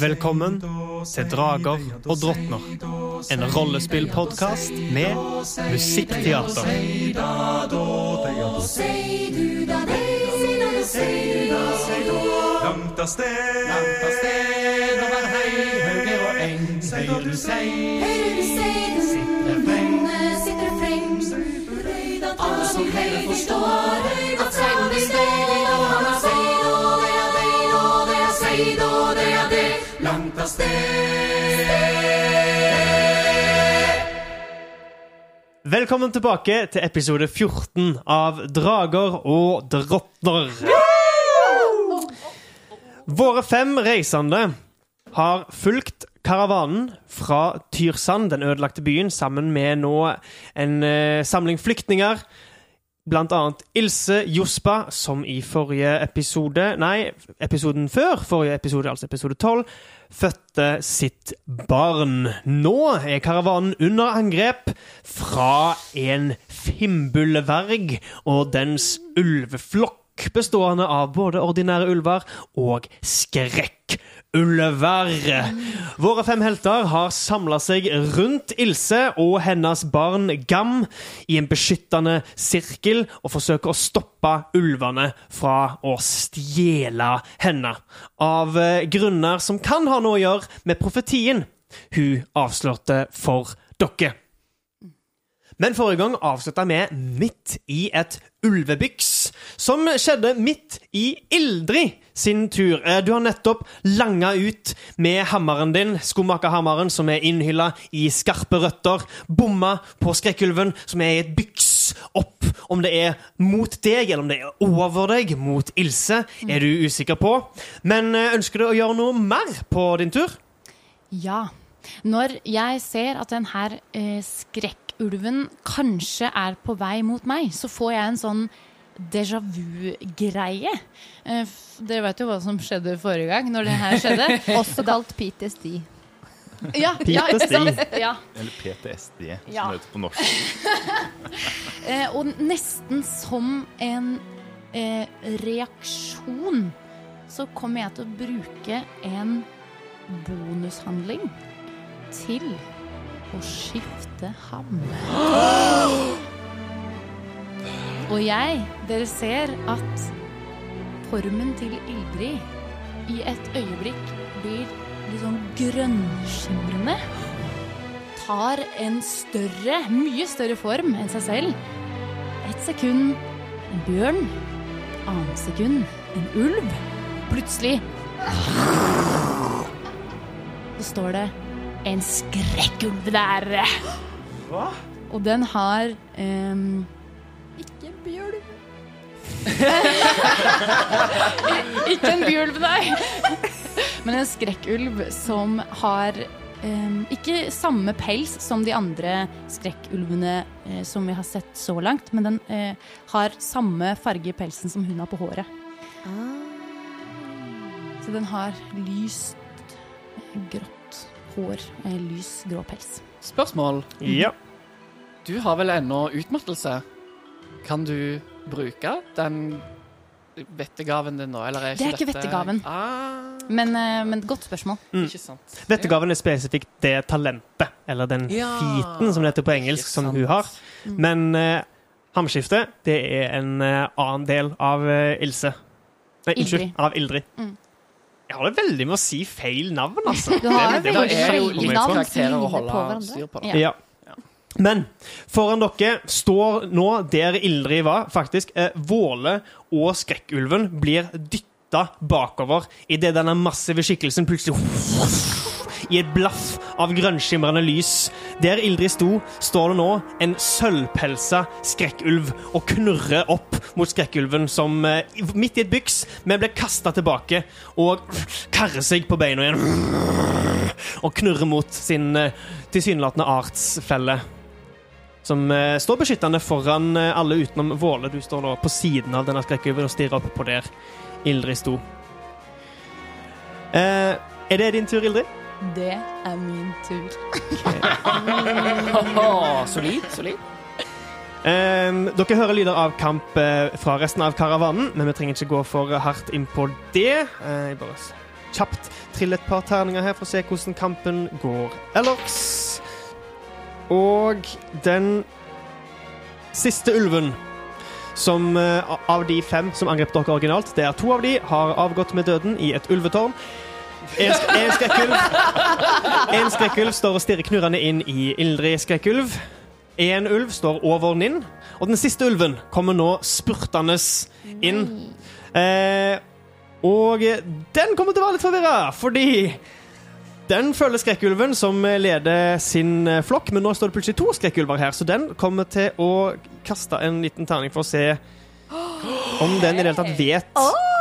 Velkommen til Drager og drottner. En rollespillpodkast med musikkteater. Langt av sted, langt av sted over hei, og eng. Høyre du sei, Høyre sei, den sitter frem. Alle som hører forstår at Velkommen tilbake til episode 14 av Drager og drottner. Våre fem reisende har fulgt karavanen fra Tyrsand, den ødelagte byen, sammen med nå en eh, samling flyktninger. Blant annet Ilse Jospa, som i forrige episode Nei, episoden før forrige episode, altså episode 12, fødte sitt barn. Nå er karavanen under angrep fra en fimbulverg og dens ulveflokk, bestående av både ordinære ulver og skrekkulver. Våre fem helter har samla seg rundt Ilse og hennes barn Gam i en beskyttende sirkel og forsøker å stoppe ulvene fra å stjele henne. Av eh, grunner som kan ha noe å gjøre med profetien hun avslørte for dere. Men forrige gang avslutta vi midt i et ulvebyks, som skjedde midt i Ildrid sin tur. Eh, Du har nettopp langa ut med hammeren din, skomakerhammeren, som er innhylla i skarpe røtter, bomma på skrekkulven, som er i et byks opp. Om det er mot deg, eller om det er over deg, mot Ilse, er du usikker på. Men eh, ønsker du å gjøre noe mer på din tur? Ja. Når jeg ser at den her eh, skrekkulven kanskje er på vei mot meg, så får jeg en sånn déjà vu-greie. Eh, dere vet jo hva som skjedde forrige gang, når det her skjedde. Også kalt PTSD. Ja, ja, ja. Eller PTSD, som Ja. det heter på norsk. Eh, og nesten som en eh, reaksjon så kommer jeg til å bruke en bonushandling til å skifte ham. Og jeg, dere ser at formen til Ildrid i et øyeblikk blir litt sånn grønnskimrende tar en større, mye større form enn seg selv. Et sekund en bjørn, annet sekund en ulv. Plutselig så står det en skrekkulv der. Hva? Og den har um, Ikke bjølv. Ikke en bjølv, nei. Men en skrekkulv som har um, ikke samme pels som de andre skrekkulvene uh, som vi har sett så langt, men den uh, har samme farge i pelsen som hun har på håret. Så den har lyst grått hår med en lys grå pels. Spørsmål. Ja. Du har vel ennå utmattelse? Kan du bruke den vettegaven din nå, eller er Det er ikke ikke dette vettegaven. Ah, Men, eh, men godt spørsmål. Ikke sant. Vettegaven er spesifikt det talentet, eller den Ja. featen, som det heter på engelsk, som hun har. Men uh, hamskiftet, det er en uh, annen del av uh, Ilse. Nei, unnskyld, av Ildrid. Mm. Jeg har det veldig med å si feil navn, altså. Du har Det- det Da må er det jo feil litt karakterer å holde styr på. Da. Ja. Ja. Men foran dere står nå der Ildrid var, faktisk. Eh, Våle og Skrekkulven blir dytta bakover idet denne massive skikkelsen plutselig I et blaff av grønnskimrende lys. Der Ildrid sto, står det nå en sølvpelsa skrekkulv og knurrer opp mot skrekkulven som eh, midt i et byks, men blir kasta tilbake og karrer seg på beina igjen. Og knurrer mot sin eh, tilsynelatende artsfelle. som eh, står beskyttende foran alle utenom Våle. Du står nå på siden av denne skrekkulven og stirrer opp på der Ildrid sto. Eh, er det din tur, Ildrid? Det er min tur. Solid, solid. Um, dere hører lyder av kamp uh, fra resten av karavanen, men vi trenger ikke gå for hardt inn på det. Uh, jeg bare kjapt triller et par terninger her for å se hvordan kampen går ellers. Og den siste ulven som uh, av de fem som angrep dere originalt, det er to av de, har avgått med døden i et ulvetårn. En, en skrekkulv En skrekkulv står og stirrer knurrende inn i Ildrid skrekkulv. En ulv står over Ninn, og den siste ulven kommer nå spurtende inn. Eh, og den kommer til å være litt forvirra, fordi den følger skrekkulven som leder sin flokk, men nå står det plutselig to skrekkulver her, så den kommer til å kaste en liten terning for å se om den i det hele tatt vet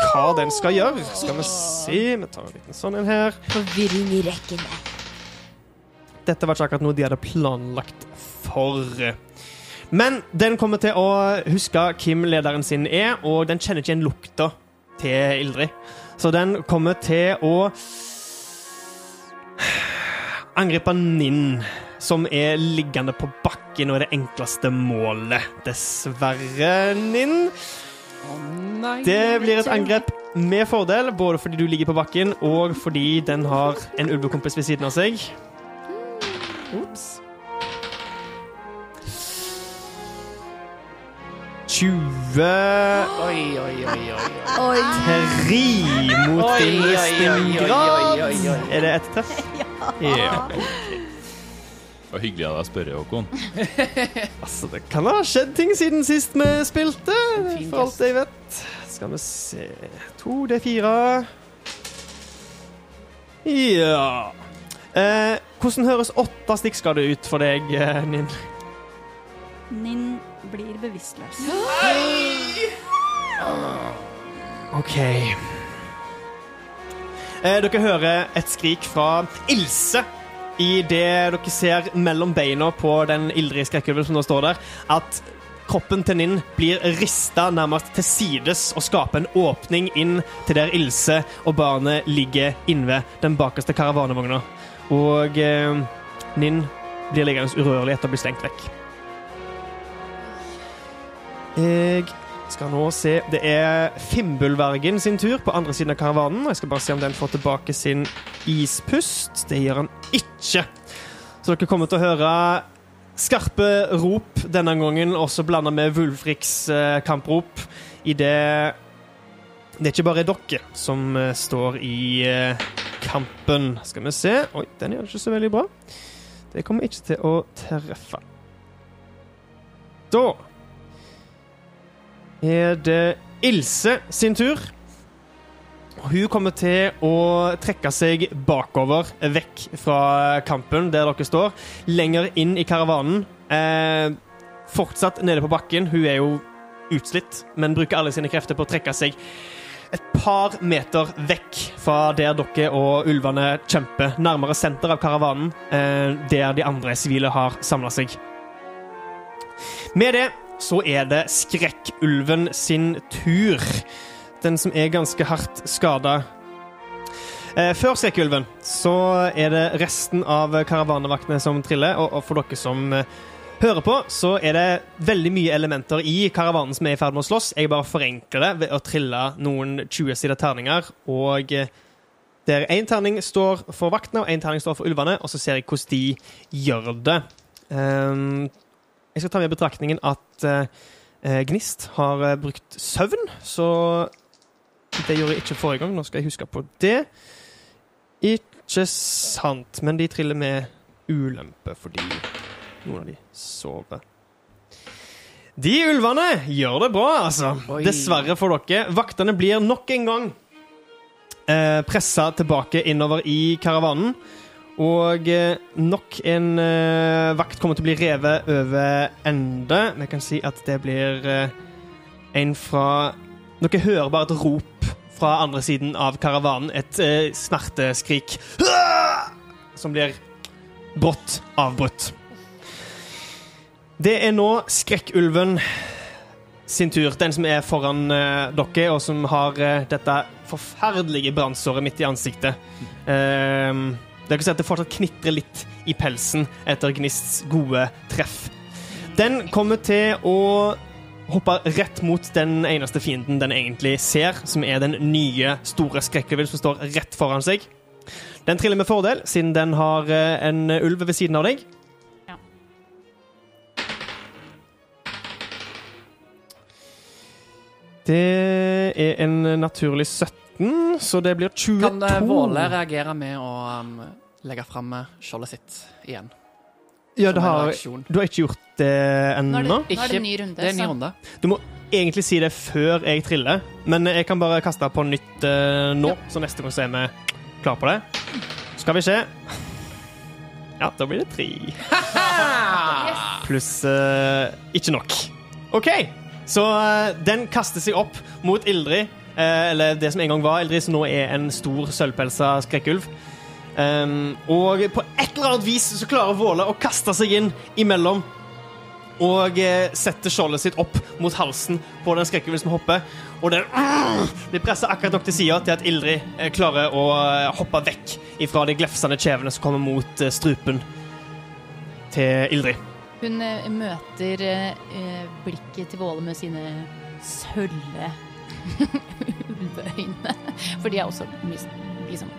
hva den skal gjøre. Skal vi se Vi tar en liten sånn en her. Forvirring i rekkene. Dette var ikke akkurat noe de hadde planlagt for. Men den kommer til å huske hvem lederen sin er, og den kjenner ikke igjen lukta til Ildrid. Så den kommer til å angripe Ninn, som er liggende på bakken og er det enkleste målet. Dessverre, Ninn. Det blir et angrep med fordel, både fordi du ligger på bakken, og fordi den har en ulvekompis ved siden av seg. Ops. 20 Oi, oi, oi, oi. oi. Oi. Mot din oi. Er det ett treff? Ja. Var hyggelig av deg å spørre, Håkon. Altså, det kan ha skjedd ting siden sist vi spilte, for alt jeg vet. Skal vi se To, det er fire. Ja eh, Hvordan høres åtte stikkskader ut for deg, eh, Ninn? Ninn blir bevisstløs. Nei! OK. Eh, dere hører et skrik fra Ilse i det dere ser mellom beina på den ildrige skrekkulven som nå står der, at kroppen til Ninn blir rista nærmest til sides og skaper en åpning inn til der Ilse og barnet ligger innved den bakerste karavanevogna. Og eh, Ninn blir liggende urørlig etter å bli slengt vekk. Jeg skal nå se Det er Fimbulvergen sin tur på andre siden av karavanen. Jeg skal bare se om den får tilbake sin ispust. Det gjør han ikke. Så dere kommer til å høre skarpe rop denne gangen, også blanda med Wulfriks eh, kamprop, i det det er ikke bare dere som eh, står i eh, kampen. Skal vi se Oi, den gjør det ikke så veldig bra. Det kommer ikke til å treffe. Da er det Ilse sin tur. Hun kommer til å trekke seg bakover, vekk fra kampen der dere står. Lenger inn i karavanen. Eh, fortsatt nede på bakken. Hun er jo utslitt, men bruker alle sine krefter på å trekke seg et par meter vekk fra der dere og ulvene kjemper, nærmere senter av karavanen, eh, der de andre sivile har samla seg. Med det så er det Skrekkulven sin tur. Den som er ganske hardt skada. Eh, før Skrekkulven så er det resten av karavanevaktene som triller, og, for dere som eh, hører på, så er det veldig mye elementer i karavanen som er i ferd med å slåss. Jeg bare forenkler det ved å trille noen 20-sida terninger, og eh, der én terning står for vaktene, og én terning står for ulvene, og så ser jeg hvordan de gjør det. Um, jeg skal ta med i betraktningen at eh, eh, Gnist har eh, brukt søvn, så det gjorde jeg ikke forrige gang. Nå skal jeg huske på det. Ikke sant, men de triller med ulempe fordi noen av de sover. De ulvene gjør det bra, altså. Oi. Dessverre for dere. Vaktene blir nok en gang eh, pressa tilbake innover i karavanen. Og eh, nok en uh, vakt kommer til å bli revet over ende. Vi kan si at det blir uh, en fra Dere hører bare et rop fra andre siden av karavanen. Et uh, smerteskrik som blir brått avbrutt. Det er nå Skrekkulven sin tur. Den som er foran dere, og som har dette forferdelige brannsåret midt i ansiktet. Um, dere ser at det fortsatt knitrer litt i pelsen etter Gnists gode treff. Den kommer til å hoppe rett mot den eneste fienden den egentlig ser, som er den nye, store skrekkulven som står rett foran seg. Den triller med fordel, siden den har eh, en ulv ved siden av deg. Ja. Det er en naturlig 17, så det blir 22. Kan eh, Våle reagere med å um, legge fram skjoldet sitt igjen? Ja, det har, du har ikke gjort det Nå er ennå. det, nå er det en ny runde. Det er en ny runde. Du må egentlig si det før jeg triller, men jeg kan bare kaste på nytt uh, nå, så neste gang så er vi klar på det. Skal vi se. Ja, da blir det tre. Pluss uh, ikke nok. OK, så uh, den kaster seg opp mot Ildrid. eller det som en gang var Ildrid, som nå er en stor sølvpelsa skrekkulv. Um, og på et eller annet vis så klarer Våle å kaste seg inn imellom og eh, setter skjoldet sitt opp mot halsen på den skrekkulven som hopper. Og den blir presset akkurat nok til sida til at Ildrid eh, klarer å eh, hoppe vekk ifra de glefsende kjevene som kommer mot eh, strupen til Ildrid. Hun eh, møter eh, blikket til Våle med sine sølve ulveøyne. For de er også liksom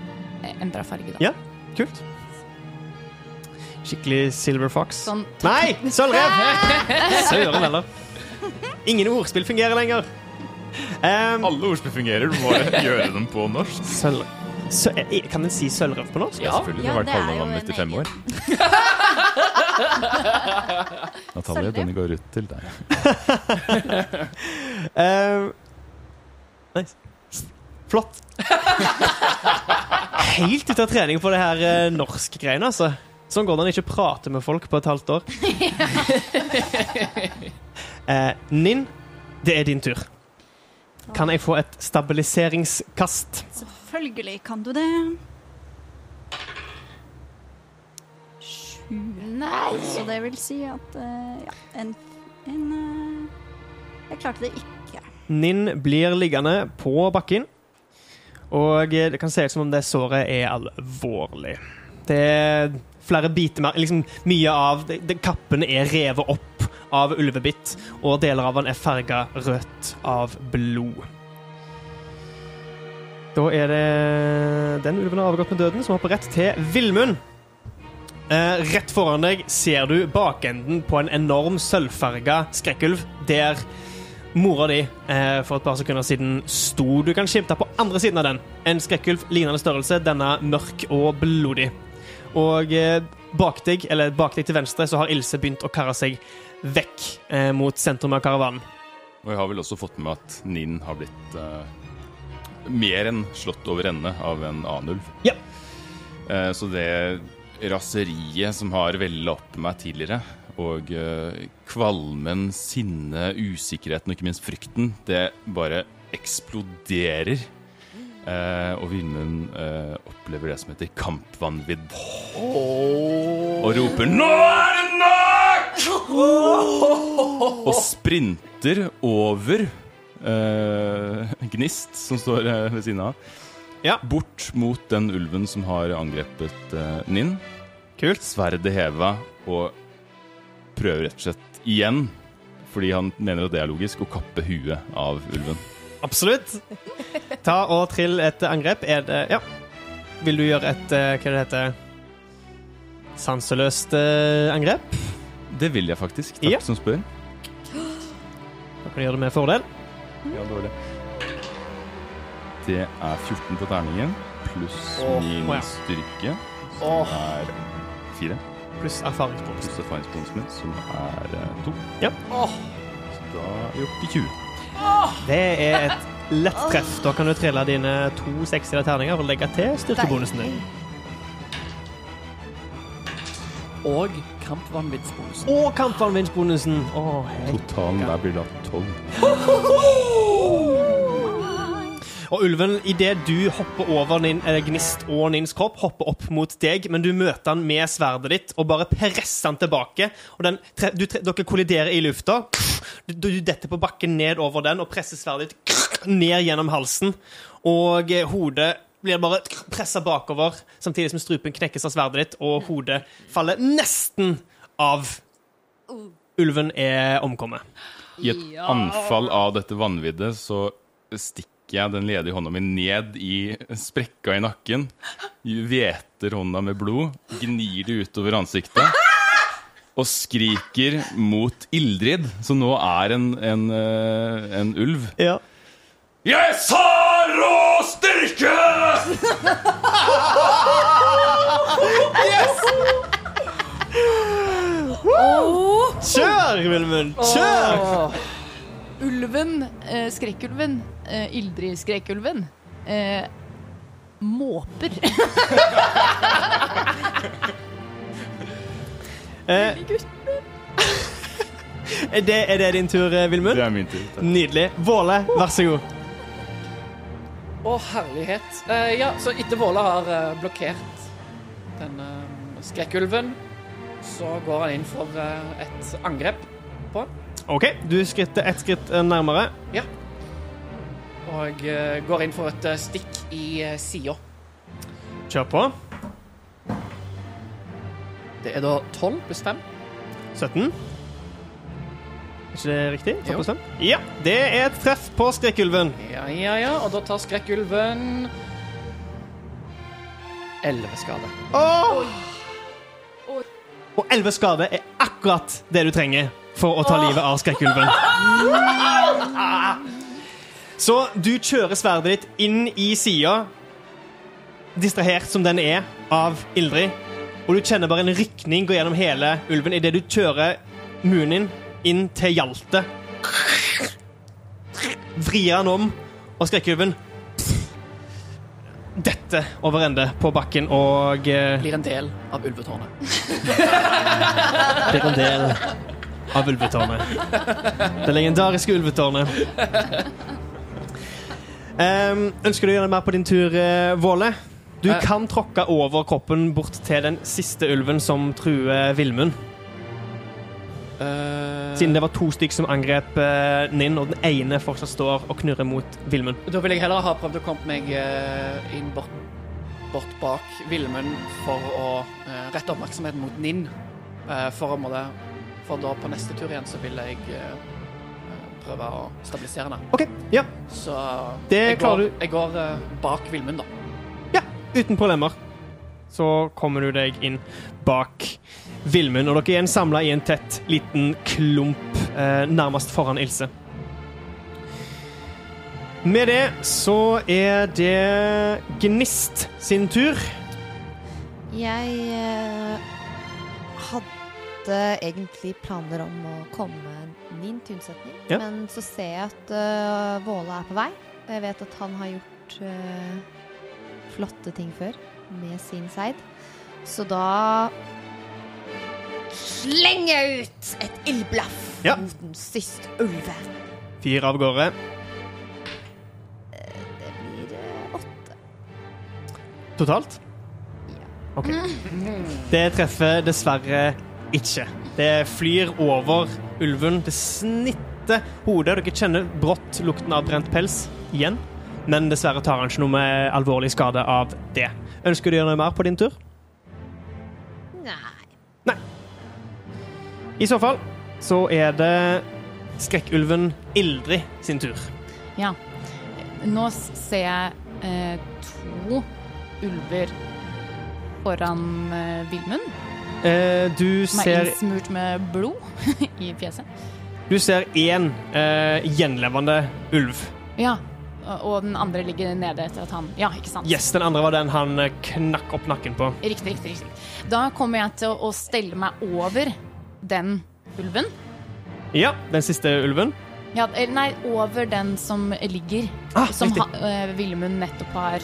eh, endra farge, da. Ja. Kult. Skikkelig Silver Fox. Sånn Nei! Sølvrev! Søren heller. Ingen ordspill fungerer lenger. Um, Alle ordspill fungerer, du må gjøre dem på norsk. sølv... Sø eh, kan en si sølvrev på norsk? Ja. Selvfølgelig, Ja, det har vært kallenavnet mitt i fem år. Natalie, denne går ut til deg. Um, nice. Flott. Helt ute av trening på det her uh, norskgreiene, altså. Sånn går det når en ikke prater med folk på et halvt år. Eh, Ninn, det er din tur. Kan jeg få et stabiliseringskast? Selvfølgelig kan du det. Sju. Nei! Så det vil si at eh, ja, en, en eh, Jeg klarte det ikke. Ninn blir liggende på bakken. Og det kan se ut som om det såret er alvorlig. Det er flere biter liksom, Mye av det, det, Kappen er revet opp av ulvebitt, og deler av den er farga rødt av blod. Da er det den ulven har avgått med døden, som hopper rett til Villmund. Eh, rett foran deg ser du bakenden på en enorm sølvfarga skrekkulv, der mora di eh, for et par sekunder siden sto. Du kan skimte på andre siden av den. En skrekkulv lignende størrelse, denne mørk og blodig. Og eh, bak deg, eller bak deg til venstre, så har Ilse begynt å karre seg vekk eh, mot sentrum av karavanen. Og jeg har vel også fått med at Ninn har blitt eh, mer enn slått over ende av en annen ulv. Ja. Eh, så det raseriet som har vella opp meg tidligere, og eh, kvalmen, sinnet, usikkerheten og ikke minst frykten, det bare eksploderer. Eh, og Vilmund eh, opplever det som heter kampvanvidd. Og roper 'Nå er det nok!' Og sprinter over eh, Gnist, som står eh, ved siden av. Ja. Bort mot den ulven som har angrepet eh, Ninn. Kult. Sverdet heva og prøver rett og slett igjen, fordi han mener at det er logisk, å kappe huet av ulven. Absolutt. Ta og trill et angrep. Er det Ja. Vil du gjøre et eh, Hva det heter Sanseløst eh, angrep? Det vil jeg faktisk. Takk Ja. som spør. Da kan du gjøre det med fordel. Ja, det det. Det er 14 på terningen, pluss min ja. styrke, Åh. er fire. Pluss erfaringsbonus. Pluss erfaringsbonusen min, som er eh, to. Ja. Så da er vi oppe i 20. Det er et lett treff. Da kan du trille dine to sekside terninger og legge til styrkebonusen din. Og kampvanviddsbonusen. Og kampvanvinnsbonusen. Oh. Totalen der blir da 12. Og ulven, idet du hopper over din, eh, Gnist og Nins kropp, hopper opp mot deg, men du møter han med sverdet ditt og bare presser han tilbake. Og den, tre, du, tre, dere kolliderer i lufta. Du, du detter på bakken ned over den og presser sverdet ditt ned gjennom halsen. Og eh, hodet blir bare pressa bakover, samtidig som strupen knekkes av sverdet ditt, og hodet faller nesten av. Ulven er omkommet. I et anfall av dette vanviddet så stikker jeg den ledige hånda mi ned i sprekka i nakken, hveter hånda med blod, gnir det utover ansiktet og skriker mot Ildrid, som nå er en, en, eh, en ulv. Ja. Jeg sa rå styrke! Kjør, Vilmund! Kjør! Ulven, eh, skrekkulven, eh, Ildrid skrekkulven, uh, måper. Eh, er, det, er det din tur, eh, Vilmund? Det er min tur. takk. Nydelig. Våle, vær så god. Å, herlighet. Eh, ja, så etter Våle har eh, blokkert den eh, skrekkulven, så går han inn for eh, et angrep på han. OK, du skritter ett skritt nærmere. nærmere. Og eh, går inn for et eh, stikk i uh, sida. Kjør på. Det er da 12 pluss 5. 17. Er ikke det riktig? 12 pluss 5? Ja, det er et treff på skrekkulven. Ja, ja, ja. Og da tar skrekkulven 11 skade. Og 11 skade er akkurat det du trenger for å ta livet av skrekkulven. Så du kjører sverdet ditt inn i sida, distrahert som den er av Ildrid, og du kjenner bare en rykning gå gjennom hele ulven idet du kjører munnen din inn til Hjalte. Vrir han om, og skrekkulven detter over ende på bakken og eh, Blir en del av ulvetårnet. blir en del av ulvetårnet. Det legendariske ulvetårnet. Ehm, ønsker du å gjøre mer på din tur, eh, Våle? Du Eh. kan tråkke over kroppen bort til den siste ulven som truer Villmund. Eh, Siden det var to stykk som angrep uh, Ninn, og den ene fortsatt står og knurrer mot Villmund. Da vil jeg heller ha prøvd å komme meg uh, inn bort, bort bak Villmund for å uh, rette oppmerksomheten mot Ninn. For, å måtte, for da på neste tur igjen så vil jeg prøve å stabilisere henne. Okay, ja. Så Det jeg går, du. jeg går eh, bak Vilmund, da. Ja, uten problemer. Så kommer du deg inn bak Vilmund, og dere er igjen samla i en tett, liten klump eh, nærmest foran Ilse. Med det så er det Gnist sin tur. Jeg eh, hadde egentlig planer om å komme Nin til unnsetning, Ja. men så ser jeg at uh, Våle er på vei. Jeg vet at han har gjort uh, flotte ting før med sin seid. Så da slenger jeg ut et ildblaff Ja. mot den siste ulven. Fire av gårde. Det blir eh, åtte. Totalt? OK. Det treffer dessverre ikke. Det flyr over ulven. Det snitter hodet. Dere kjenner brått lukten av brent pels igjen. Men dessverre tar han ikke noe med alvorlig skade av det. Ønsker du å gjøre noe mer på din tur? Nei. Nei. I så fall så er det skrekkulven Ildrid sin tur. Ja. Nå ser jeg eh, to ulver foran eh, Vilmund, Eh, du som er ser innsmurt med blod i fjeset. Du ser én eh, gjenlevende ulv. Ja. og- den andre ligger nede etter at han Ja, ikke sant? Yes, Den andre var den han eh, knakk opp nakken på. Riktig, riktig, riktig. Da kommer jeg til å stelle meg over den ulven. Ja, den siste ulven. Ja, nei, over den som ligger. Ah, som ha, eh, Villemund nettopp har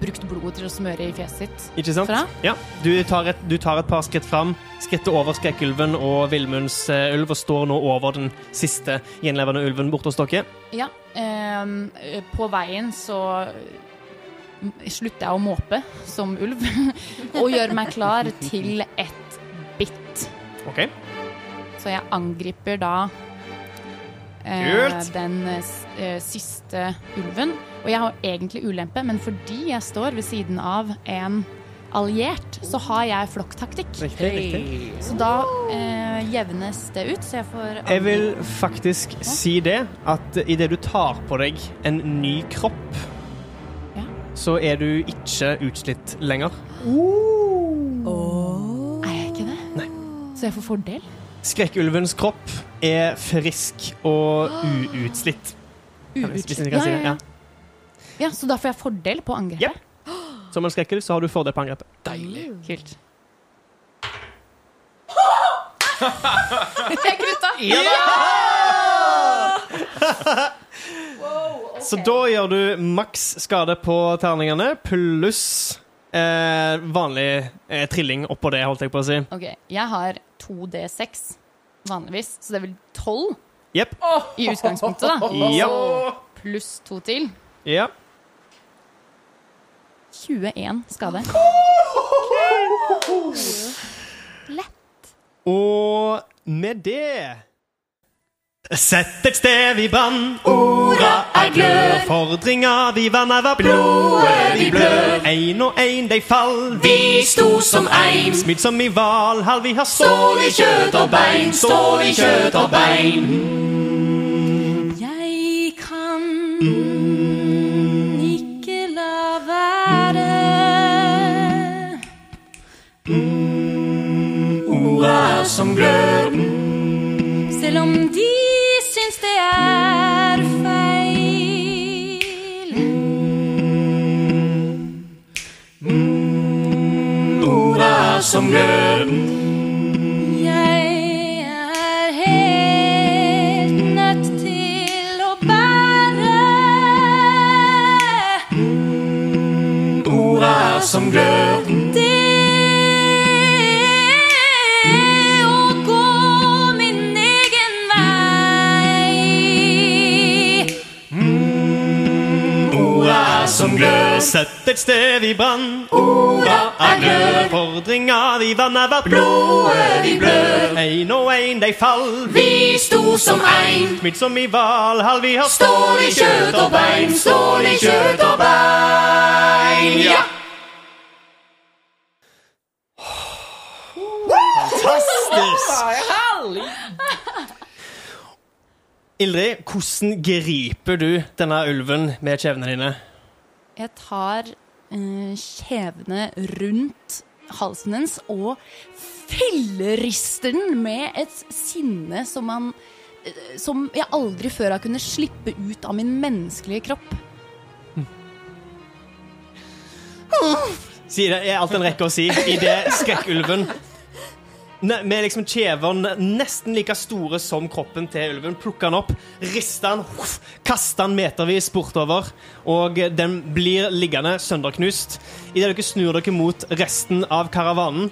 brukt blodet til å smøre i fjeset sitt. Ikke sant? Fra? Ja. Du tar, et, du tar et par skritt fram, skrittet over skrekkulven og Villmunds eh, ulv, og står nå over den siste gjenlevende ulven borte hos dere. Ja. eh, på veien så slutter jeg å måpe som ulv, og gjør meg klar til et bitt. OK? Så jeg angriper da Kult! den eh, eh, siste ulven. Og jeg har egentlig ulempe, men fordi jeg står ved siden av en alliert, så har jeg flokktaktikk. Riktig. riktig. Så da eh, jevnes det ut, så jeg får Jeg vil faktisk si det, at idet du tar på deg en ny kropp, Ja. så er du ikke utslitt lenger. Er jeg ikke det? Nei. Så jeg får fordel? Skrekkulvens kropp er frisk og uutslitt. Uutslitt, ja, det. Ja. Ja, så da får jeg fordel på angrepet? Jep. Som en skrekkelig så har du fordel på angrepet. Deilig. Kult. jeg krutta! Så da gjør du maks skade på terningene pluss eh, vanlig eh, trilling oppå det, holdt jeg på å si. Ok, jeg har 2D6 vanligvis, så det er vel 12 yep. i utgangspunktet, da. Ja. Pluss to til. ja. 21 skade. Og med det Sett et sted vi brann, orda er glør. Fordringa vi vanna var blodet vi blør. Ein og ein de fall, vi sto som ein. Smidd som i Valhall, vi har stål i kjøtt og bein. Stål i kjøtt og bein. Jeg kan ikke la være Orda er som glør. Selv om de det er feil. Orda er som glør. Jeg er helt nødt til å bære Orda er som glør. Glør. Sett et sted vi brann. Orda er glød. Fordringa vi er vært blodet vi blør. Ein og ein dei fall. Vi sto som ein. Smidd som i Valhall. Vi har stål i kjøtt og bein. Stål i kjøtt og bein. Ja! Fantastisk! Ildrid, hvordan griper du denne ulven med kjevene dine? Jeg tar eh, kjevene rundt halsen hennes og fillerister den med et sinne som man eh, Som jeg aldri før har kunnet slippe ut av min menneskelige kropp. Si det er alt en rekke å si i det skrekkulven med liksom kjevene nesten like store som kroppen til ulven. Plukker den opp, rister den, kaster den metervis bortover, og den blir liggende sønderknust. Idet dere snur dere mot resten av karavanen,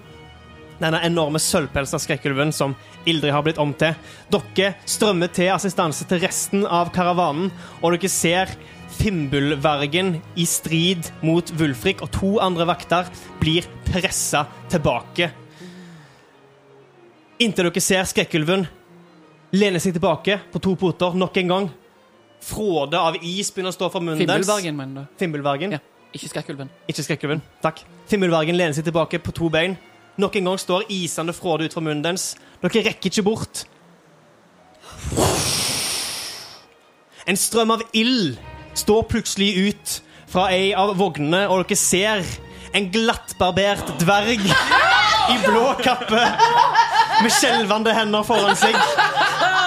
denne enorme sølvpelsa skrekkulven som Ildrid har blitt om til. Dere strømmer til assistanse til resten av karavanen, og dere ser Fimbulvergen i strid mot Vulfrik, og to andre vakter blir pressa tilbake. Inntil dere ser skrekkulven lene seg tilbake på to poter nok en gang. Fråde av is begynner å stå fra munnen deres. Fimbulbergen, mener du? Fimbulvergen. Ja. Ikke skrekkulven. Ikke skrekkulven. Takk. Fimbulvergen lener seg tilbake på to bein. Nok en gang står isende fråde ut fra munnen dens. Dere rekker ikke bort. En strøm av ild står plutselig ut fra ei av vognene, og dere ser en glattbarbert dverg i blå kappe med skjelvende hender foran seg.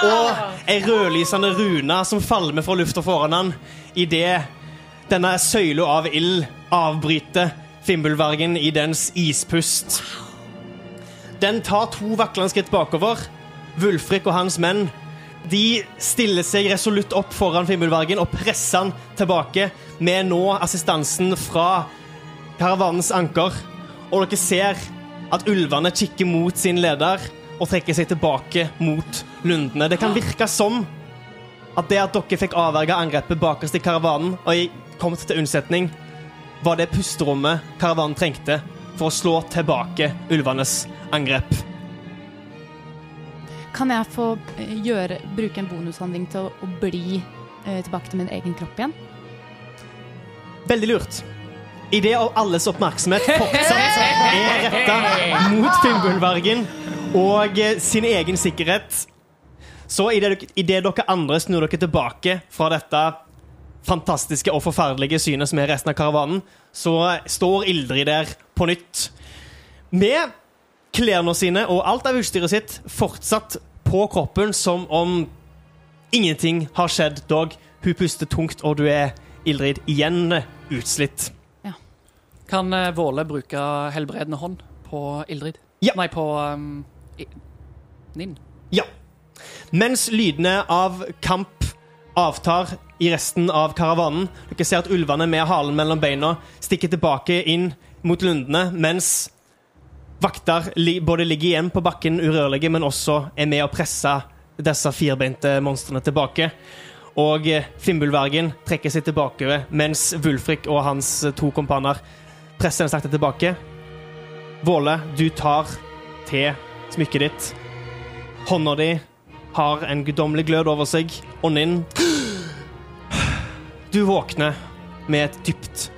Og ei rødlysende rune som falmer fra lufta foran han idet denne søyla av ild avbryter Fimbulvergen i dens ispust. Den tar to vaklende skritt bakover. Wulfrik og hans menn De stiller seg resolutt opp foran Fimbulvargen og presser han tilbake med nå assistansen fra karavanens anker. Og dere ser at ulvene kikker mot sin leder og trekker seg tilbake mot lundene. Det kan virke som at det at dere fikk avverga angrepet bakerst i karavanen og i- kom til unnsetning, var det pusterommet karavanen trengte for å slå tilbake ulvenes angrep. Kan jeg få eh, gjøre, bruke en bonushandling til å, å bli eh, tilbake til min egen kropp igjen? Veldig lurt. Idet alles oppmerksomhet fortsatt er retta mot Finnbullvargen og eh, sin egen sikkerhet, så idet dere, i det dere andre snur dere tilbake fra dette fantastiske og forferdelige synet som er resten av karavanen, så står Ildrid der på nytt. Med klærne sine og alt av utstyret sitt fortsatt på kroppen, som om ingenting har skjedd. Dog, hun puster tungt, og du er Ildrid igjen utslitt. Ja. Kan eh, Våle bruke helbredende hånd på Ildrid? Ja. Nei, på um, Ninn. Ja. Mens lydene av kamp avtar i resten av karavanen, dere ser at ulvene med halen mellom beina stikker tilbake inn mot lundene, mens vakter både ligger igjen på bakken urørlige, men også er med å presse disse firbeinte monstrene tilbake. Og eh, Fimbulvergen trekker seg tilbake, mens Wulfrik og hans eh, to kompaner presser den sakte tilbake. Våle, du tar til smykket ditt. Hånda di har en guddommelig glød over seg, og Ninn Du våkner med et dypt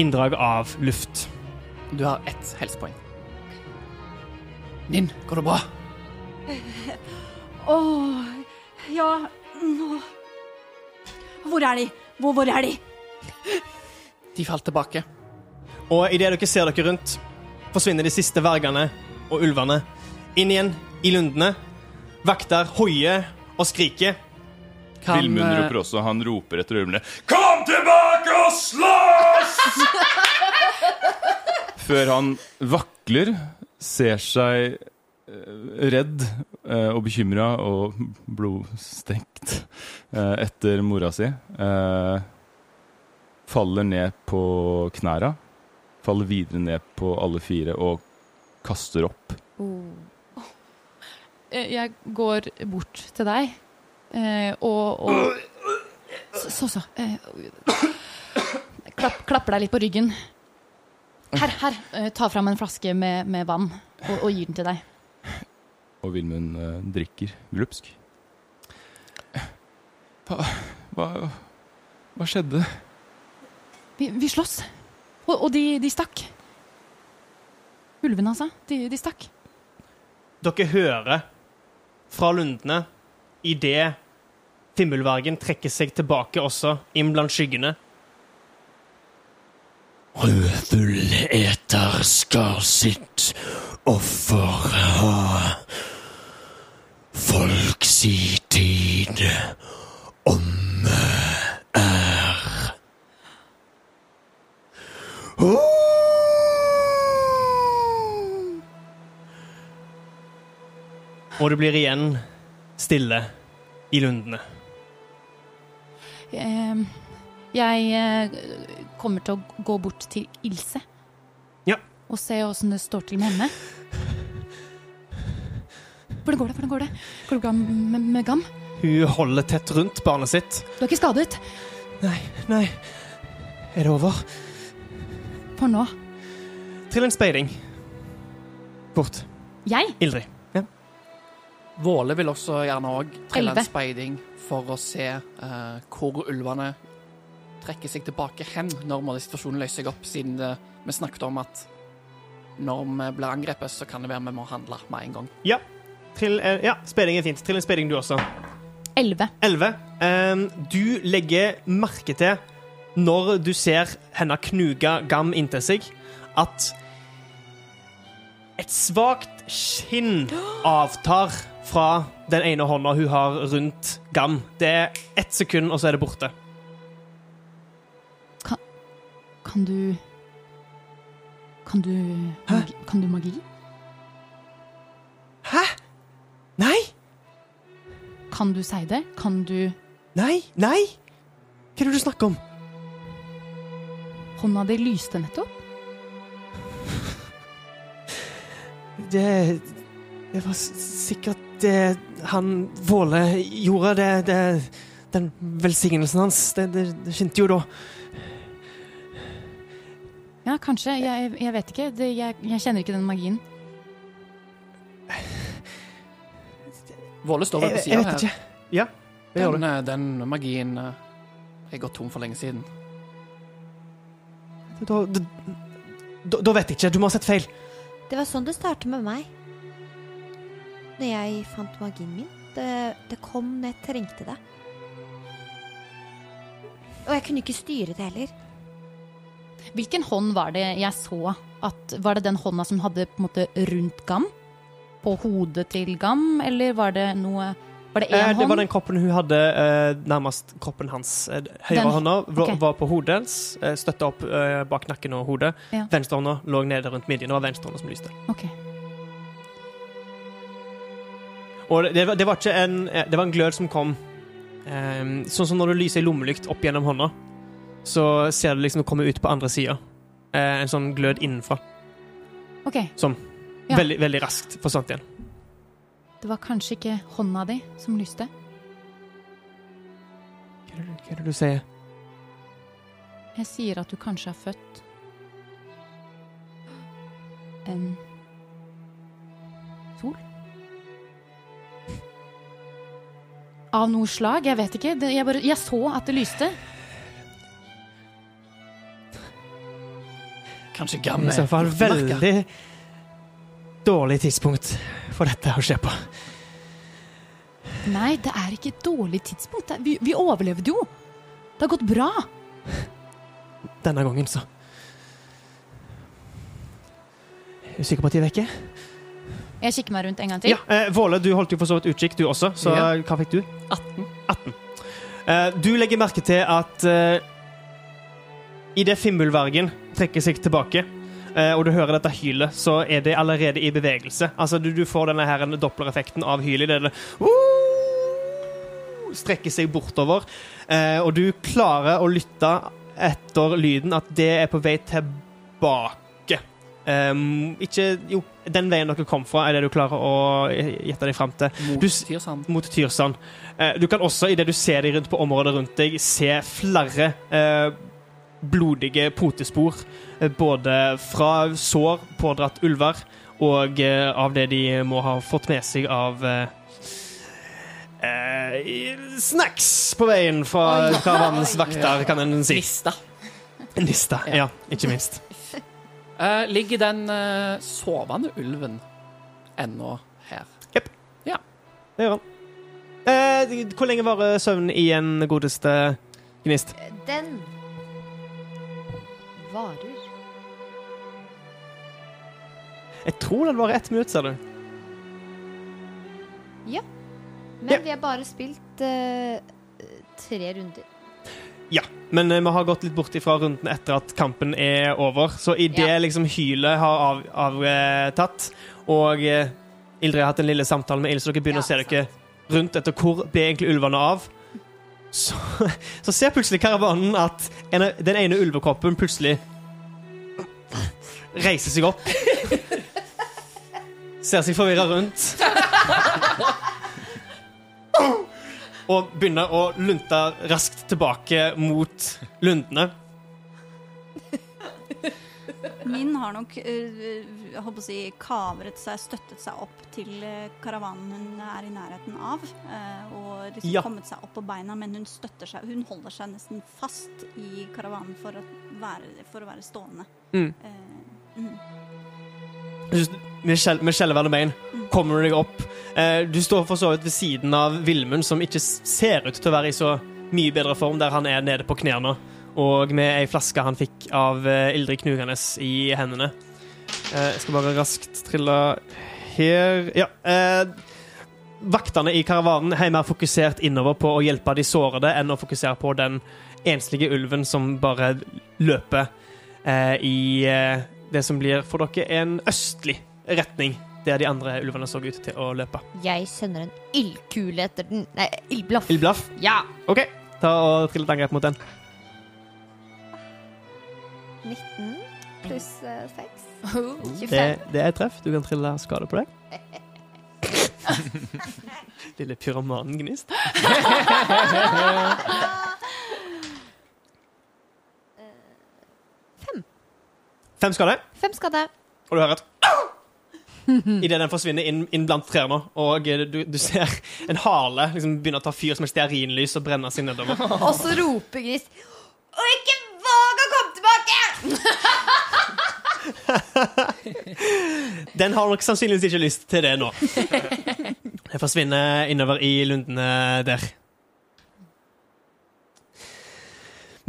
inndrag av luft. Du har ett helsepoeng. Ninn, går det bra? Åh, ja nå Hvor er de? Hvor, hvor er de? De falt tilbake. Og idet dere ser dere rundt, forsvinner de siste vergene og ulvene inn igjen i lundene. Vakter hoier og skriker. Kan, Vilmund eh, roper også, han roper etter ulvene Kom tilbake og slåss! Før han vakler, ser seg eh, redd eh, og bekymra og blodstengt eh, etter mora si. Faller ned på knæra. Faller videre ned på alle fire og kaster opp. Eh, Jeg går bort til deg eh, og, og Så, så. så eh, klapp, klapper deg litt på ryggen. Her, her. eh, Ta fram en flaske med, med vann og, og gir den til deg. Og Vilmund eh, drikker glupsk. Hva, hva, hva skjedde? Vi, vi slåss. Og, og de, de stakk. Ulvene, altså. De, de stakk. Dere hører fra lundene idet Fimmelvergen trekker seg tilbake også, inn blant skyggene. Rødfull eter skal sitt offer ha. Folk si tid omme Og det blir igjen stille i lundene. Jeg eh, kommer til å gå bort til Ilse. Ja. Og se åssen det står til med henne. Hvordan går det? Hvordan går det? Går det bra med, med Gam? Hun holder tett rundt barnet sitt. Du er ikke skadet? Nei, nei. Er det over? For nå. Trill en speiding. Bort. Jeg? Ildrid. Våle vil også gjerne òg trille en speiding for å se eh, hvor ulvene trekker seg tilbake hen når må situasjonen løser seg opp, siden det, vi snakket om at når vi blir angrepet, så kan det være vi må handle med en gang. Ja. Trill, eh, ja, speiding er fint. Trill en speiding, du også. Elleve. Elleve. Um, du legger merke til, når du ser henne knuge Gam inntil seg, at et svakt skinn avtar fra den ene hånda hun har rundt Gam. Det er ett sekund, og så er det borte. Kan du Kan du magi, Kan du magi? Hæ? Nei? Kan du si det? Kan du Nei, nei! Hva er det du snakker om? Hånda di lyste nettopp? Det Det var sikkert det han Våle gjorde. Det, det Den velsignelsen hans. Det, det, det skinte jo da. Ja, kanskje. Jeg, jeg vet ikke. Det, jeg, jeg kjenner ikke den magien. Våle står vel på sida jeg her. vet ikke. Ja, det gjør Den, det. eh, den magien eh, er gått tom for lenge siden. Da, da, da vet jeg ikke. Du må ha sett feil. Det var sånn det startet med meg. Når jeg fant magien min. Det, det kom når jeg trengte det. Og jeg kunne ikke styre det heller. Hvilken hånd var det jeg så? At, var det den hånda som hadde på en måte rundt Gam? På hodet til Gam, eller var det noe Var det én Eh, det var den kroppen hun hadde eh, nærmest kroppen hans. Eh, Høyre Den- hånda var, var på hodet hans, eh, støtta opp eh, bak nakken og hodet. Ja. Venstre hånda lå nede rundt midjen. Det var venstre hånda som lyste. Ok. Og det, det, var, ikke en eh, Det var en glød som kom um, Sånn som når du lyser ei lommelykt opp gjennom hånda, så ser du liksom det komme ut på andre sida. Uh, en sånn glød innenfra. Ok, Ja. Veldig, veldig raskt forsvant igjen. Det var kanskje ikke hånda di som lyste? Hva er det, hva er det du sier? Jeg sier at du kanskje er født en Av noe slag? Jeg vet ikke. Det, jeg, bare, jeg så at det lyste. Kanskje I gammel så fall veldig dårlig tidspunkt for dette å skje på. Nei, det er ikke et dårlig tidspunkt. Vi, vi overlevde jo. Det har gått bra. Denne gangen, så. Er du sikker på at de er vekke? Jeg kikker meg rundt en gang til. Ja, eh, Våle, du holdt jo for så vidt utkikk, du også. Så Ja. hva fikk du? 18. 18. Eh, du legger merke til at eh, idet Fimbulvergen trekker seg tilbake, eh, og du hører dette hylet, så er det allerede i bevegelse. Altså, du, du får denne her dopplereffekten av hylet. Det er det strekker seg bortover, eh, og du klarer å lytte etter lyden at det er på vei tilbake. Um, ikke Jo, den veien dere kom fra, er det du klarer å gjette deg fram til Mot Du Tyrsand. mot Tyrsand. Uh, du kan også, idet du ser deg rundt på området rundt deg, se flere uh, blodige potespor. Uh, både fra sår pådratt ulver og av det de må ha fått med seg av snacks på veien fra karavanens vakter, kan en si. Nista. Nista. Ja, ikke minst. Eh, ligger den uh, sovende ulven ennå her? Ja, Det gjør han. Uh, hvor lenge varer søvnen i en godeste gnist? Den varer Jeg tror den varer ett minutt, ser du. Men Ja. vi har bare spilt eh, tre runder. Ja, men eh, vi har gått litt bort ifra runden etter at kampen er over. Så idet Ja. liksom hylet har av- avtatt, og eh, Ildrid har hatt en lille samtale med Ilse, så dere begynner Ja, å se dere rundt etter hvor ble egentlig ulvene av, så, så ser plutselig karavanen at en, den ene ulvekroppen plutselig reiser seg opp. Ser seg forvirra rundt. Og begynner å lunte raskt tilbake mot lundene. Min har nok øh, jeg håper å si, kavret seg, støttet seg opp til øh, karavanen hun er i nærheten av. øh, og liksom Ja. kommet seg opp på beina, men hun støtter seg Hun holder seg nesten fast i karavanen for å være, for å være stående. Mm. Uh, mm. Michelle skjelvende bein kommer du deg opp. Eh, du står for så vidt ved siden av Vilmund, som ikke ser ut til å være i så mye bedre form, der han er nede på knærne, og med ei flaske han fikk av eh, Ildrid knugende i hendene. Eh, jeg skal bare raskt trille her Ja. Vaktene i karavanen er mer fokusert innover på å hjelpe de sårede enn å fokusere på den enslige ulven som bare løper i det som blir for dere en østlig retning der de andre ulvene så ut til å løpe. Jeg sender en ildkule etter den Nei, ildblaff. Ildblaff. Ja! OK, ta og trill et angrep mot den. 19 pluss eh, 6. 25. Det, det er treff. Du kan trille skade på deg. Lille pyromanengnist. Fem. Fem skade. Fem skade. Og du har et Idet den forsvinner inn, inn blant trærne, og eh, du, du ser en hale liksom begynne å ta fyr som et stearinlys og brenne seg nedover. Og så roper Gris Og ikke våg å komme tilbake! Den har nok sannsynligvis ikke lyst til det nå. Den forsvinner innover i lundene der.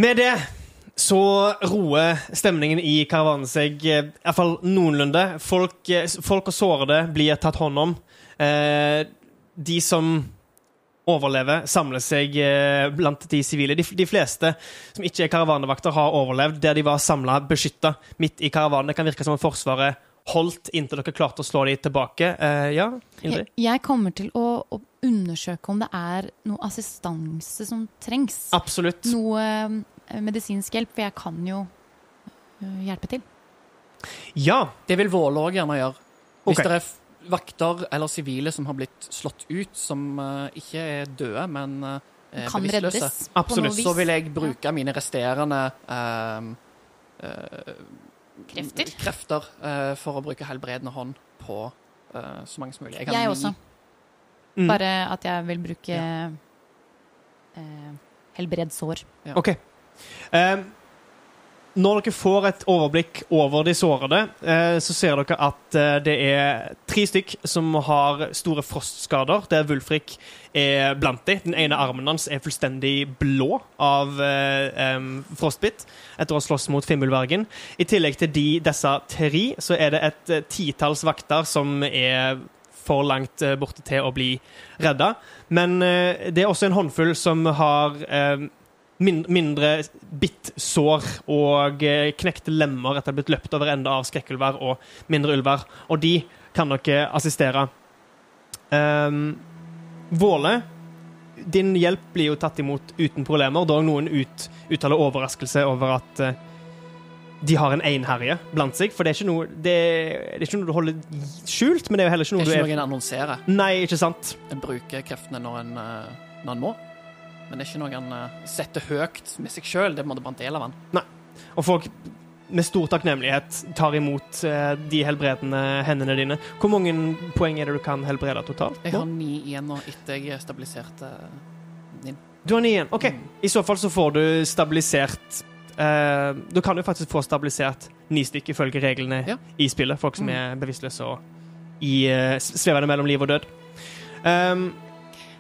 Med det så roer stemningen i karavanen seg iallfall i hvert fall noenlunde. Folk, eh, folk og sårede blir tatt hånd om. Eh, de som overlever, samler seg eh, blant de sivile. De, de fleste som ikke er karavanevakter, har overlevd der de var samla, beskytta midt i karavanen. Det kan virke som om Forsvaret holdt inntil dere klarte å slå dem tilbake. Eh, ja, Ingrid? Jeg, jeg kommer til å, å undersøke om det er noe assistanse som trengs. Absolutt. Noe eh, medisinsk hjelp, for jeg kan jo eh, hjelpe til. Ja. Det vil Våle òg gjerne gjøre. Hvis okay. det er vakter eller sivile som har blitt slått ut, som uh, ikke er døde, men uh, Kan bevisstløse, reddes på Absolutt. noe vis. så vil jeg bruke mine resterende uh, eh, Krefter? krefter eh, for å bruke helbredende hånd på eh, så mange som mulig. har Jeg også. Mm. Bare at jeg vil bruke eh, helbredsår. sår. OK. Eh, når dere får et overblikk over de sårede, eh, så ser dere at eh, det er tre stykk som har store frostskader, der Wulfrik er blant de. Den ene armen hans er fullstendig blå av eh, frostbitt etter å ha slåss mot Fimmelvergen I tillegg til de, disse tre, så er det et titalls vakter som er for langt borte til å bli redda. Men det er også en håndfull som har eh, min mindre bitt sår og eh, knekte lemmer etter å ha blitt løpt over ende av skrekkulver og mindre ulver. Og de kan dere assistere. Um, Våle, din hjelp blir jo tatt imot uten problemer, dog noen ut, uttaler overraskelse over at uh, de har en einherje blant seg. For det er ikke noe det, det er ikke noe du holder skjult, men det er jo heller ikke noe noe er ikke du noe er en annonserer. Nei, ikke sant? En bruker kreftene når en, eh, når en må. Men det er ikke noe han eh, setter høyt med seg sjøl. Det er bare en del av en. Og folk med stor takknemlighet tar imot eh, de helbredende hendene dine. Hvor mange poeng er det du kan helbrede totalt? Jeg har ni igjen nå etter jeg stabiliserte din. Du har ni igjen. OK. Mm. I så fall så får du stabilisert eh, Du kan jo faktisk få stabilisert ni stykker ifølge reglene Ja. i spillet. Folk som Mm. er bevisstløse og i eh, svevende mellom liv og død. Um,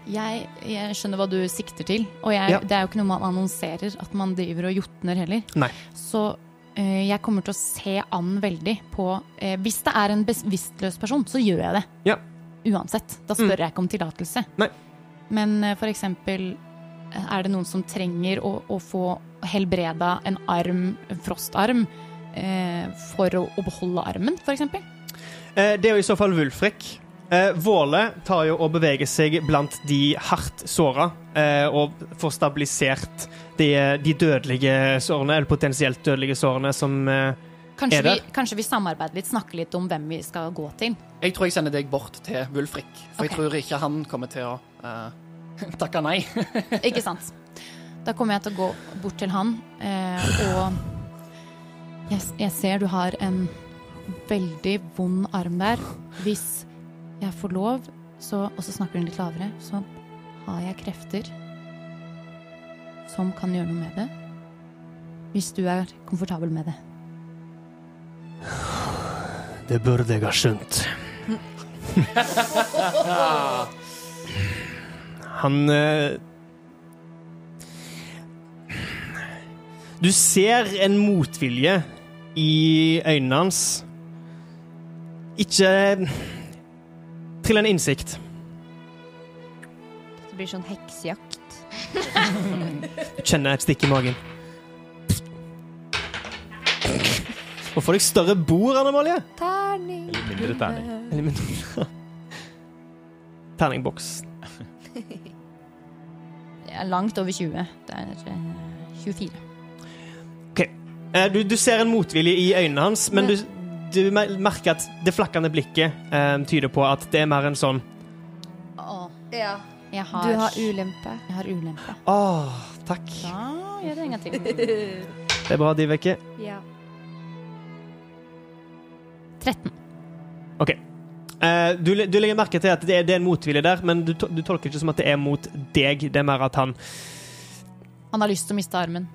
Jeg, jeg skjønner hva du sikter til, og jeg, Ja. det er jo ikke noe man annonserer at man driver og jotner heller. Nei. Så eh, jeg kommer til å se an veldig på eh, Hvis det er en bevisstløs person, så gjør jeg det. Ja. Uansett. Da spør Mm. jeg ikke om tillatelse. Men eh, for eksempel eh, er det noen som trenger å, å få helbreda en arm, en frostarm, eh, for å, å beholde armen, for eksempel? Eh, Det er jo i så fall Wulfrik. Eh, Våle tar jo og beveger seg blant de hardt såra eh, og får stabilisert de, de dødelige sårene, eller potensielt dødelige sårene som eh, Kanskje Er der. vi, kanskje vi samarbeider litt, snakker litt om hvem vi skal gå til. Jeg tror jeg sender deg bort til Wulfrik, for jeg tror ikke han kommer til å eh, takke nei. Ikke sant? Da kommer jeg til å gå bort til han, eh, og jeg, jeg ser du har en veldig vond arm der. Hvis jeg får lov, så, og så snakker hun litt lavere, så har jeg krefter som kan gjøre noe med det. Hvis du er komfortabel med det. Det burde jeg ha skjønt. Han eh, Du ser en motvilje i øynene hans. Ikke Trill en innsikt. Det blir sånn heksejakt. Du kjenner et stikk i magen. Nå får deg større bord, Anne Malje. Terning. Eller mindre terning. Eller mindre. Terningboks. Det er langt over 20. Det er eh, 24. OK. Du, du ser en motvilje i øynene hans, men du, du merker at det flakkende blikket eh, tyder på at det er mer en sånn Å, Ja. jeg har, Du har ulempe. Jeg har ulempe. Åh, takk. Da gjør det ingenting. Det er bra, Diveke. Ja. 13. Eh, du, du legger merke til at det er, det er en motvilje der, men du, to- du tolker ikke som at det er mot deg. Det er mer at han Han har lyst til å miste armen.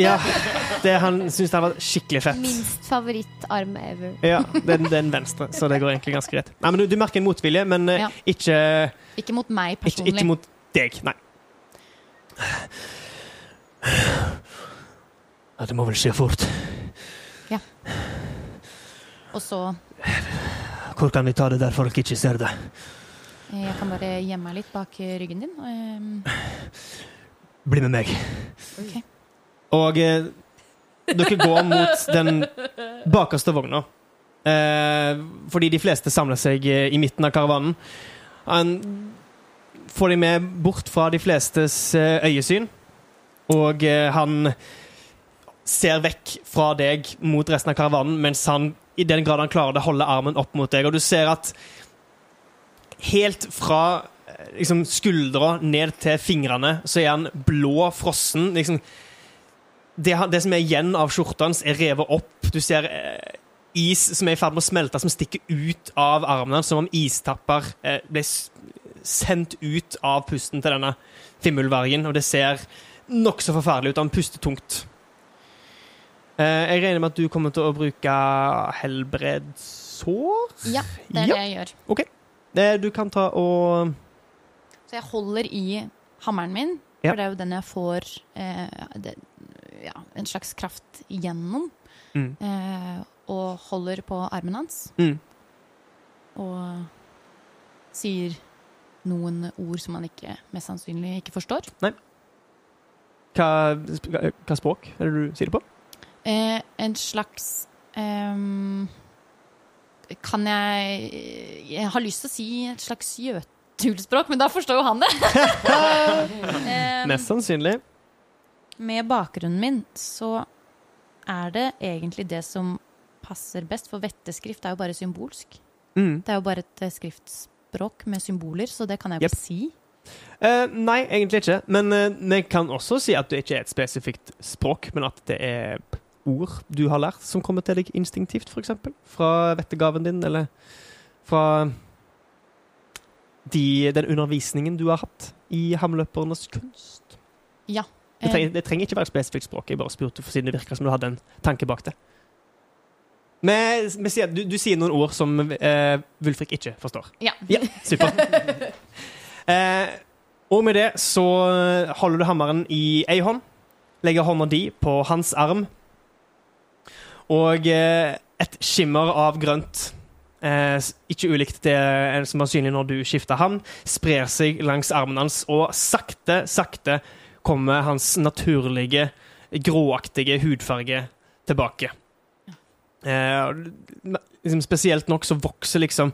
Ja, det han syns det var skikkelig fett. Minst favorittarm ever. Ja, den, den venstre, så det går egentlig ganske greit. Nei, men du, du merker en motvilje, men eh, Ja. ikke, Ikke mot meg personlig. ikke mot deg. Nei. Ja, det må vel skje fort. Ja. Og så Hvor kan vi ta det der folk ikke ser det? Jeg kan bare gjemme meg litt bak ryggen din. Eh, Bli med meg. Og eh, dere går mot den bakerste vogna. Eh, fordi de fleste samler seg eh, i midten av karavanen. Han får de med bort fra de flestes eh, øyesyn. Og eh, han ser vekk fra deg mot resten av karavanen, mens han i den grad han klarer det, holder armen opp mot deg. Og du ser at helt fra eh, liksom, skuldra ned til fingrene, så er han blå, frossen. Liksom, det, det som er igjen av skjorta hans, er revet opp. Du ser eh, is som er i ferd med å smelte, som stikker ut av armene som om istapper eh, ble sendt ut av pusten til denne fimmulvargen. Og det ser nokså forferdelig ut. Han puster tungt. Eh, jeg regner med at du kommer til å bruke helbredsår? ja, det er Ja. det jeg gjør. Eh, du kan ta og Så jeg holder i hammeren min, Ja. for det er jo den jeg får eh, det, ja, en slags kraft gjennom. Mm. Eh, og holder på armen hans. Mm. Og sier noen ord som han ikke, mest sannsynlig ikke forstår. hva, hva språk er det du sier det på? Eh, en slags ehm, Kan jeg Jeg har lyst til å si et slags jøtulspråk, men da forstår jo han det. Ehm, Mest sannsynlig. Med bakgrunnen min så er det egentlig det som passer best, for vetteskrift er jo bare symbolsk. Mm. Det er jo bare et eh, skriftspråk med symboler, så det kan jeg jo yep. si. Uh, nei, egentlig ikke. Men eh, vi kan også si at det ikke er et spesifikt språk, men at det er ord du har lært som kommer til deg instinktivt, f.eks. Fra vettegaven din, eller fra de, den undervisningen du har hatt i hamløpernes kunst. Ja. Det Eh, trenger, det trenger ikke være spesifikt språk. Jeg bare spurte for siden det virka som du hadde en tanke bak det. Men men sier, du, du sier noen ord som eh, Wulfrik ikke forstår. Ja. Ja, super. eh, og med det så holder du hammeren i ei hånd, legger hånda di på hans arm, og eh, et skimmer av grønt, eh, ikke ulikt det eh, som var synlig når du skifta ham, sprer seg langs armen hans, og sakte, sakte kommer hans naturlige, gråaktige hudfarge tilbake. Eh, liksom spesielt nok så vokser liksom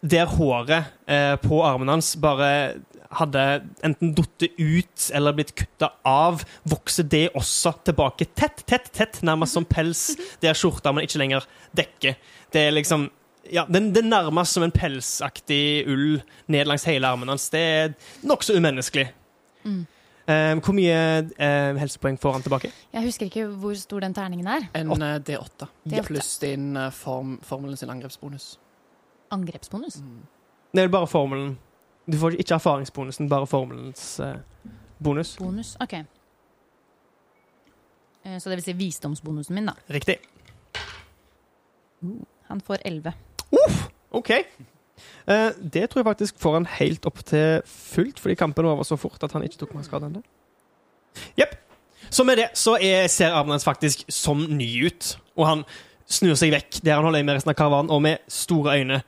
der håret eh, på armen hans bare hadde enten falt ut eller blitt kutta av, vokser det også tilbake tett, tett, tett, nærmest som pels, der skjorta men ikke lenger dekker. Det er liksom ja, den, det er nærmest som en pelsaktig ull ned langs hele armen hans. Det er nokså umenneskelig. Mm. Eh, hvor mye uh, helsepoeng får han tilbake? Jeg husker ikke hvor stor den terningen er. En eh, D8 D8. pluss din uh, form, formelen sin angrepsbonus. Angrepsbonus. Det er bare formelen. Du får ikke erfaringsbonusen, bare formelens eh, bonus. Bonus, OK. Eh, Så det vil si visdomsbonusen min, da. Riktig. Han får 11. OK. Eh, det tror jeg faktisk får han helt opp til fullt, fordi kampen var over så fort at han ikke tok mer skade enn det. Jepp. Så med det så er, ser armen hans faktisk som ny ut, og han snur seg vekk der han holder i med resten av karavanen, og med store øyne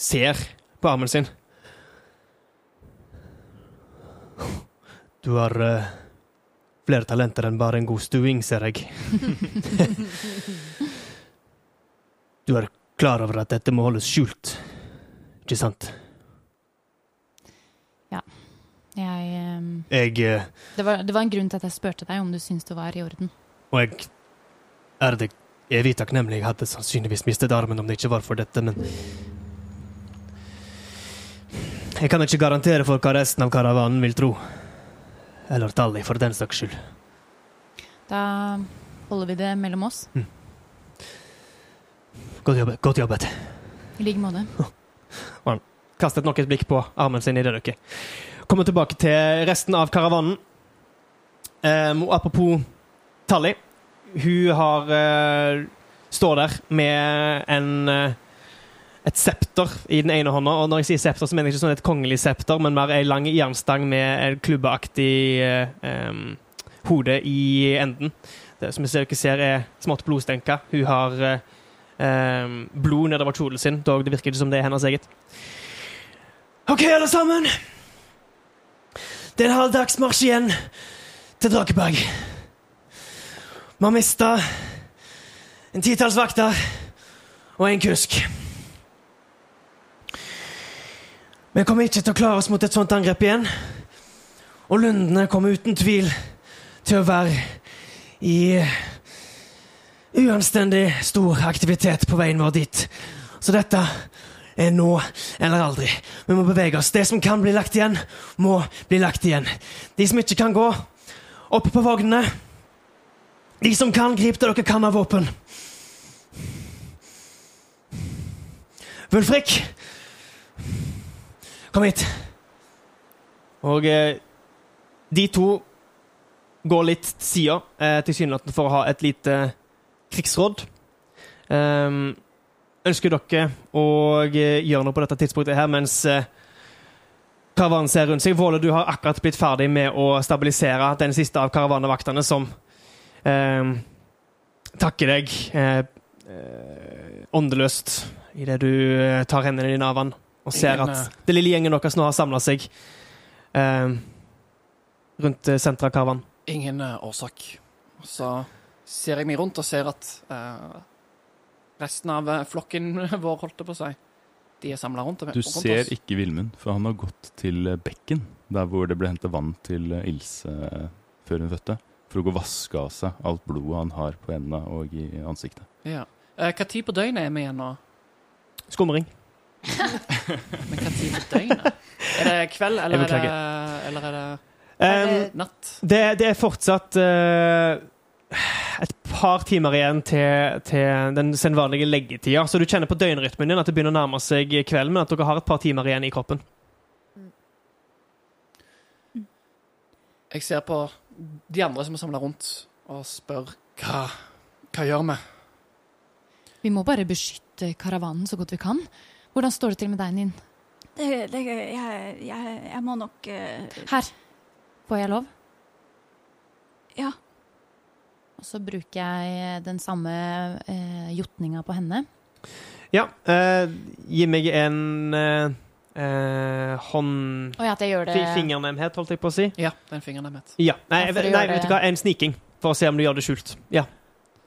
ser på armen sin. Du har uh, flere talenter enn bare en god stuing, ser jeg. Du er klar over at dette må holdes skjult, ikke sant? Ja. Jeg um, Jeg eh, det, var, det var en grunn til at jeg spurte deg om du syntes det var i orden. Og jeg er det evig takknemlig. Jeg hadde sannsynligvis mistet armen om det ikke var for dette, men Jeg kan ikke garantere for hva resten av karavanen vil tro. Eller Tally, for den saks skyld. Da holder vi det mellom oss. Godt jobbet. Godt jobbet. I like måte. Kastet nok et blikk på armen sin i det dere kommer tilbake til resten av karavanen. Um, og apropos Tally. Hun har uh, står der med en uh, et septer i den ene hånda. Og når jeg sier septer, så mener jeg ikke sånn et kongelig septer, men mer ei lang jernstang med en klubbeaktig em, hode i enden. Det som dere ser, er smått blodstenka. Hun har em, blod nedover kjolen sin, dog det virker ikke som det er hennes eget. OK, alle sammen. Det er en halv dagsmarsj igjen til Drakeberg. Vi har mista en titalls vakter og en kusk. Vi kommer ikke til å klare oss mot et sånt angrep igjen. Og lundene kommer uten tvil til å være i uanstendig stor aktivitet på veien vår dit. Så dette er nå eller aldri. Vi må bevege oss. Det som kan bli lagt igjen, må bli lagt igjen. De som ikke kan gå, opp på vognene. De som kan, grip det dere kan av våpen. Wulfrik, kom hit. Og eh, de to går litt sida, eh, tilsynelatende for å ha et lite krigsråd. Um, ønsker dere å eh, gjøre noe på dette tidspunktet her mens uh, karavanen ser rundt seg? Våle, du har akkurat blitt ferdig med å stabilisere den siste av karavanevaktene som um, takker deg uh, eh, åndeløst idet du tar hendene dine av han og ser at det lille gjengen deres nå har samla seg ehm, rundt senteret av karavanen. Ingen årsak. Så ser jeg meg rundt og ser at uh, resten av eh, flokken vår, holdt det på å si, de er samla rundt, Du ser ikke Vilmund, for han har gått til eh, bekken, der hvor det ble hentet vann til Ilse før hun fødte, for å gå og vaske av seg alt blodet han har på hendene og i ansiktet. Ja. Uh, Hva tid på døgnet er vi igjen nå? Skumring. Men hva tid på døgnet? Er det kveld, eller er det, eller er det Ehm, natt? Det, det er fortsatt eh, et par timer igjen til, til den sedvanlige leggetida, så du kjenner på døgnrytmen din at det begynner å nærme seg kvelden, men at dere har et par timer igjen i kroppen. Jeg ser på de andre som er samla rundt, og spør hva, hva gjør vi? Vi må bare beskytte karavanen så godt vi kan. Hvordan står det til med deg, Nin? Det, det, jeg, jeg, jeg må nok uh... Her. Får jeg lov? Ja. Og så bruker jeg den samme eh, jotninga på henne. Ja, eh, gi meg en eh, eh, hånd... ja, at jeg gjør det Fingernemhet, holdt jeg på å si. Ja, den fingeren er mitt. Ja. Nei, Ja, for å nei gjøre vet du hva, en sniking, for å se om du gjør det skjult. Ja.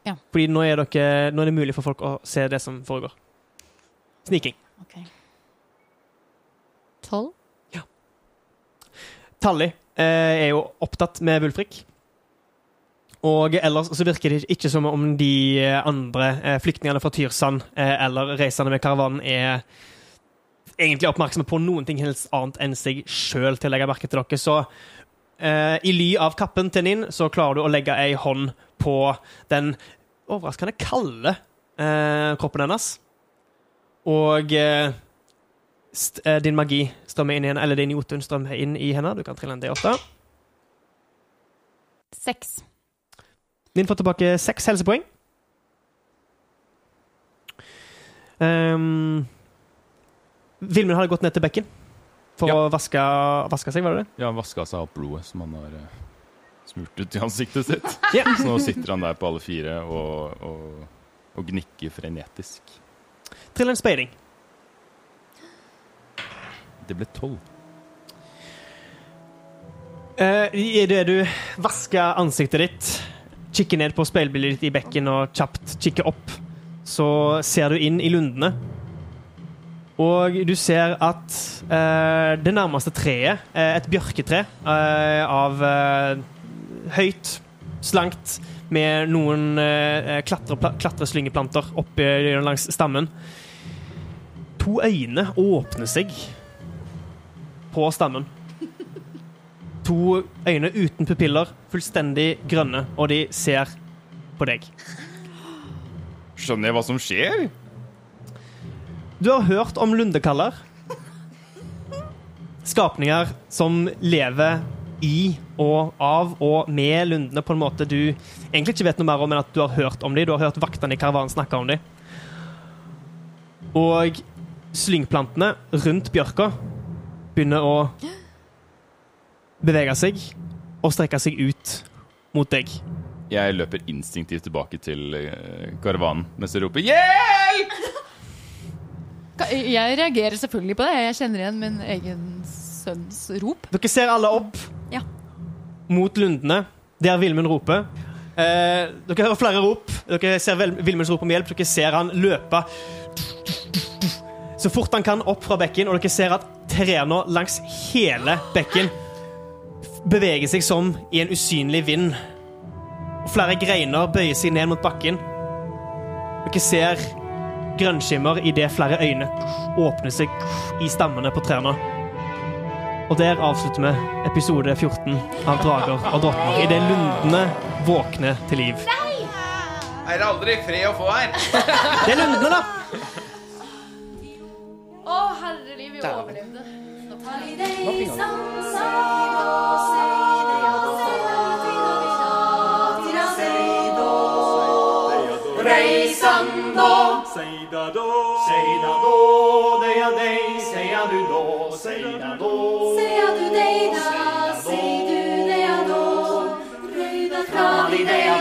Ja. Fordi nå er, dere, nå er det mulig for folk å se det som foregår. Sniking. Tolv? Tally eh, er jo opptatt med Wulfrik. Og ellers så virker det ikke som om de andre eh, flyktningene fra Tyrsand eh, eller reisende med karavanen er egentlig oppmerksomme på noen ting helst annet enn seg sjøl til å legge merke til dere. Så eh, i ly av kappen til Ninn så klarer du å legge ei hånd på den overraskende kalde eh, kroppen hennes. Og eh, eh, din magi strømmer inn i henne, eller din jotun strømmer inn i henne. Du kan trille en D8. Seks. Din får tilbake seks helsepoeng. Um, Vilmund hadde gått ned til bekken for Ja. å vaske, vaske seg, var det det? Ja, vaska seg opp blodet som han har eh, smurt ut i ansiktet sitt. yeah. Så nå sitter han der på alle fire og, og, og gnikker frenetisk. Trill en speiding. Det ble tolv. Uh, Idet du vasker ansiktet ditt, kikker ned på speilbildet ditt i bekken og kjapt kikke opp, så ser du inn i lundene. Og du ser at eh, det nærmeste treet, eh, et bjørketre eh, av eh, høyt, slankt, med noen eh, klatre, klatreslyngeplanter oppe langs stammen. To øyne åpner seg på stammen. To øyne uten pupiller, fullstendig grønne, og de ser på deg. Skjønner jeg hva som skjer? Du har hørt om lundekaller. Skapninger som lever i og av og med lundene på en måte du egentlig ikke vet noe mer om enn at du har hørt om dem. Du har hørt vaktene i karavanen snakke om dem. Og slyngplantene rundt bjørka begynner å bevege seg og strekke seg ut mot deg. Jeg løper instinktivt tilbake til eh, karavanen mens jeg roper 'hjelp'! Jeg reagerer selvfølgelig på det. Jeg kjenner igjen min egen sønns rop. Dere ser alle opp Ja. mot lundene, der Vilmund roper. Eh, dere hører flere rop. Dere ser Vilmunds rop om hjelp. Dere ser han løpe så fort han kan opp fra bekken, og dere ser at trærne langs hele bekken beveger seg som i en usynlig vind. Og flere greiner bøyer seg ned mot bakken. Dere ser grønnskimmer idet flere øyne åpner seg i stammene på trærne. Og der avslutter vi episode 14 av Drager og drottner. Idet lundene våkner til liv. Er det aldri fred å få her? Det er lundene, da! Å, herreliv, vi overlevde. Sier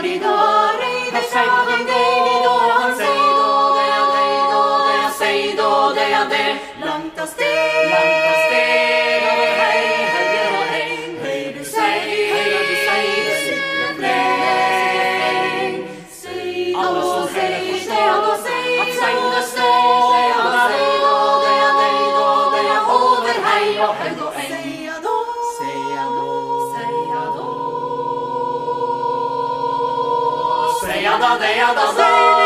di det ja da Sier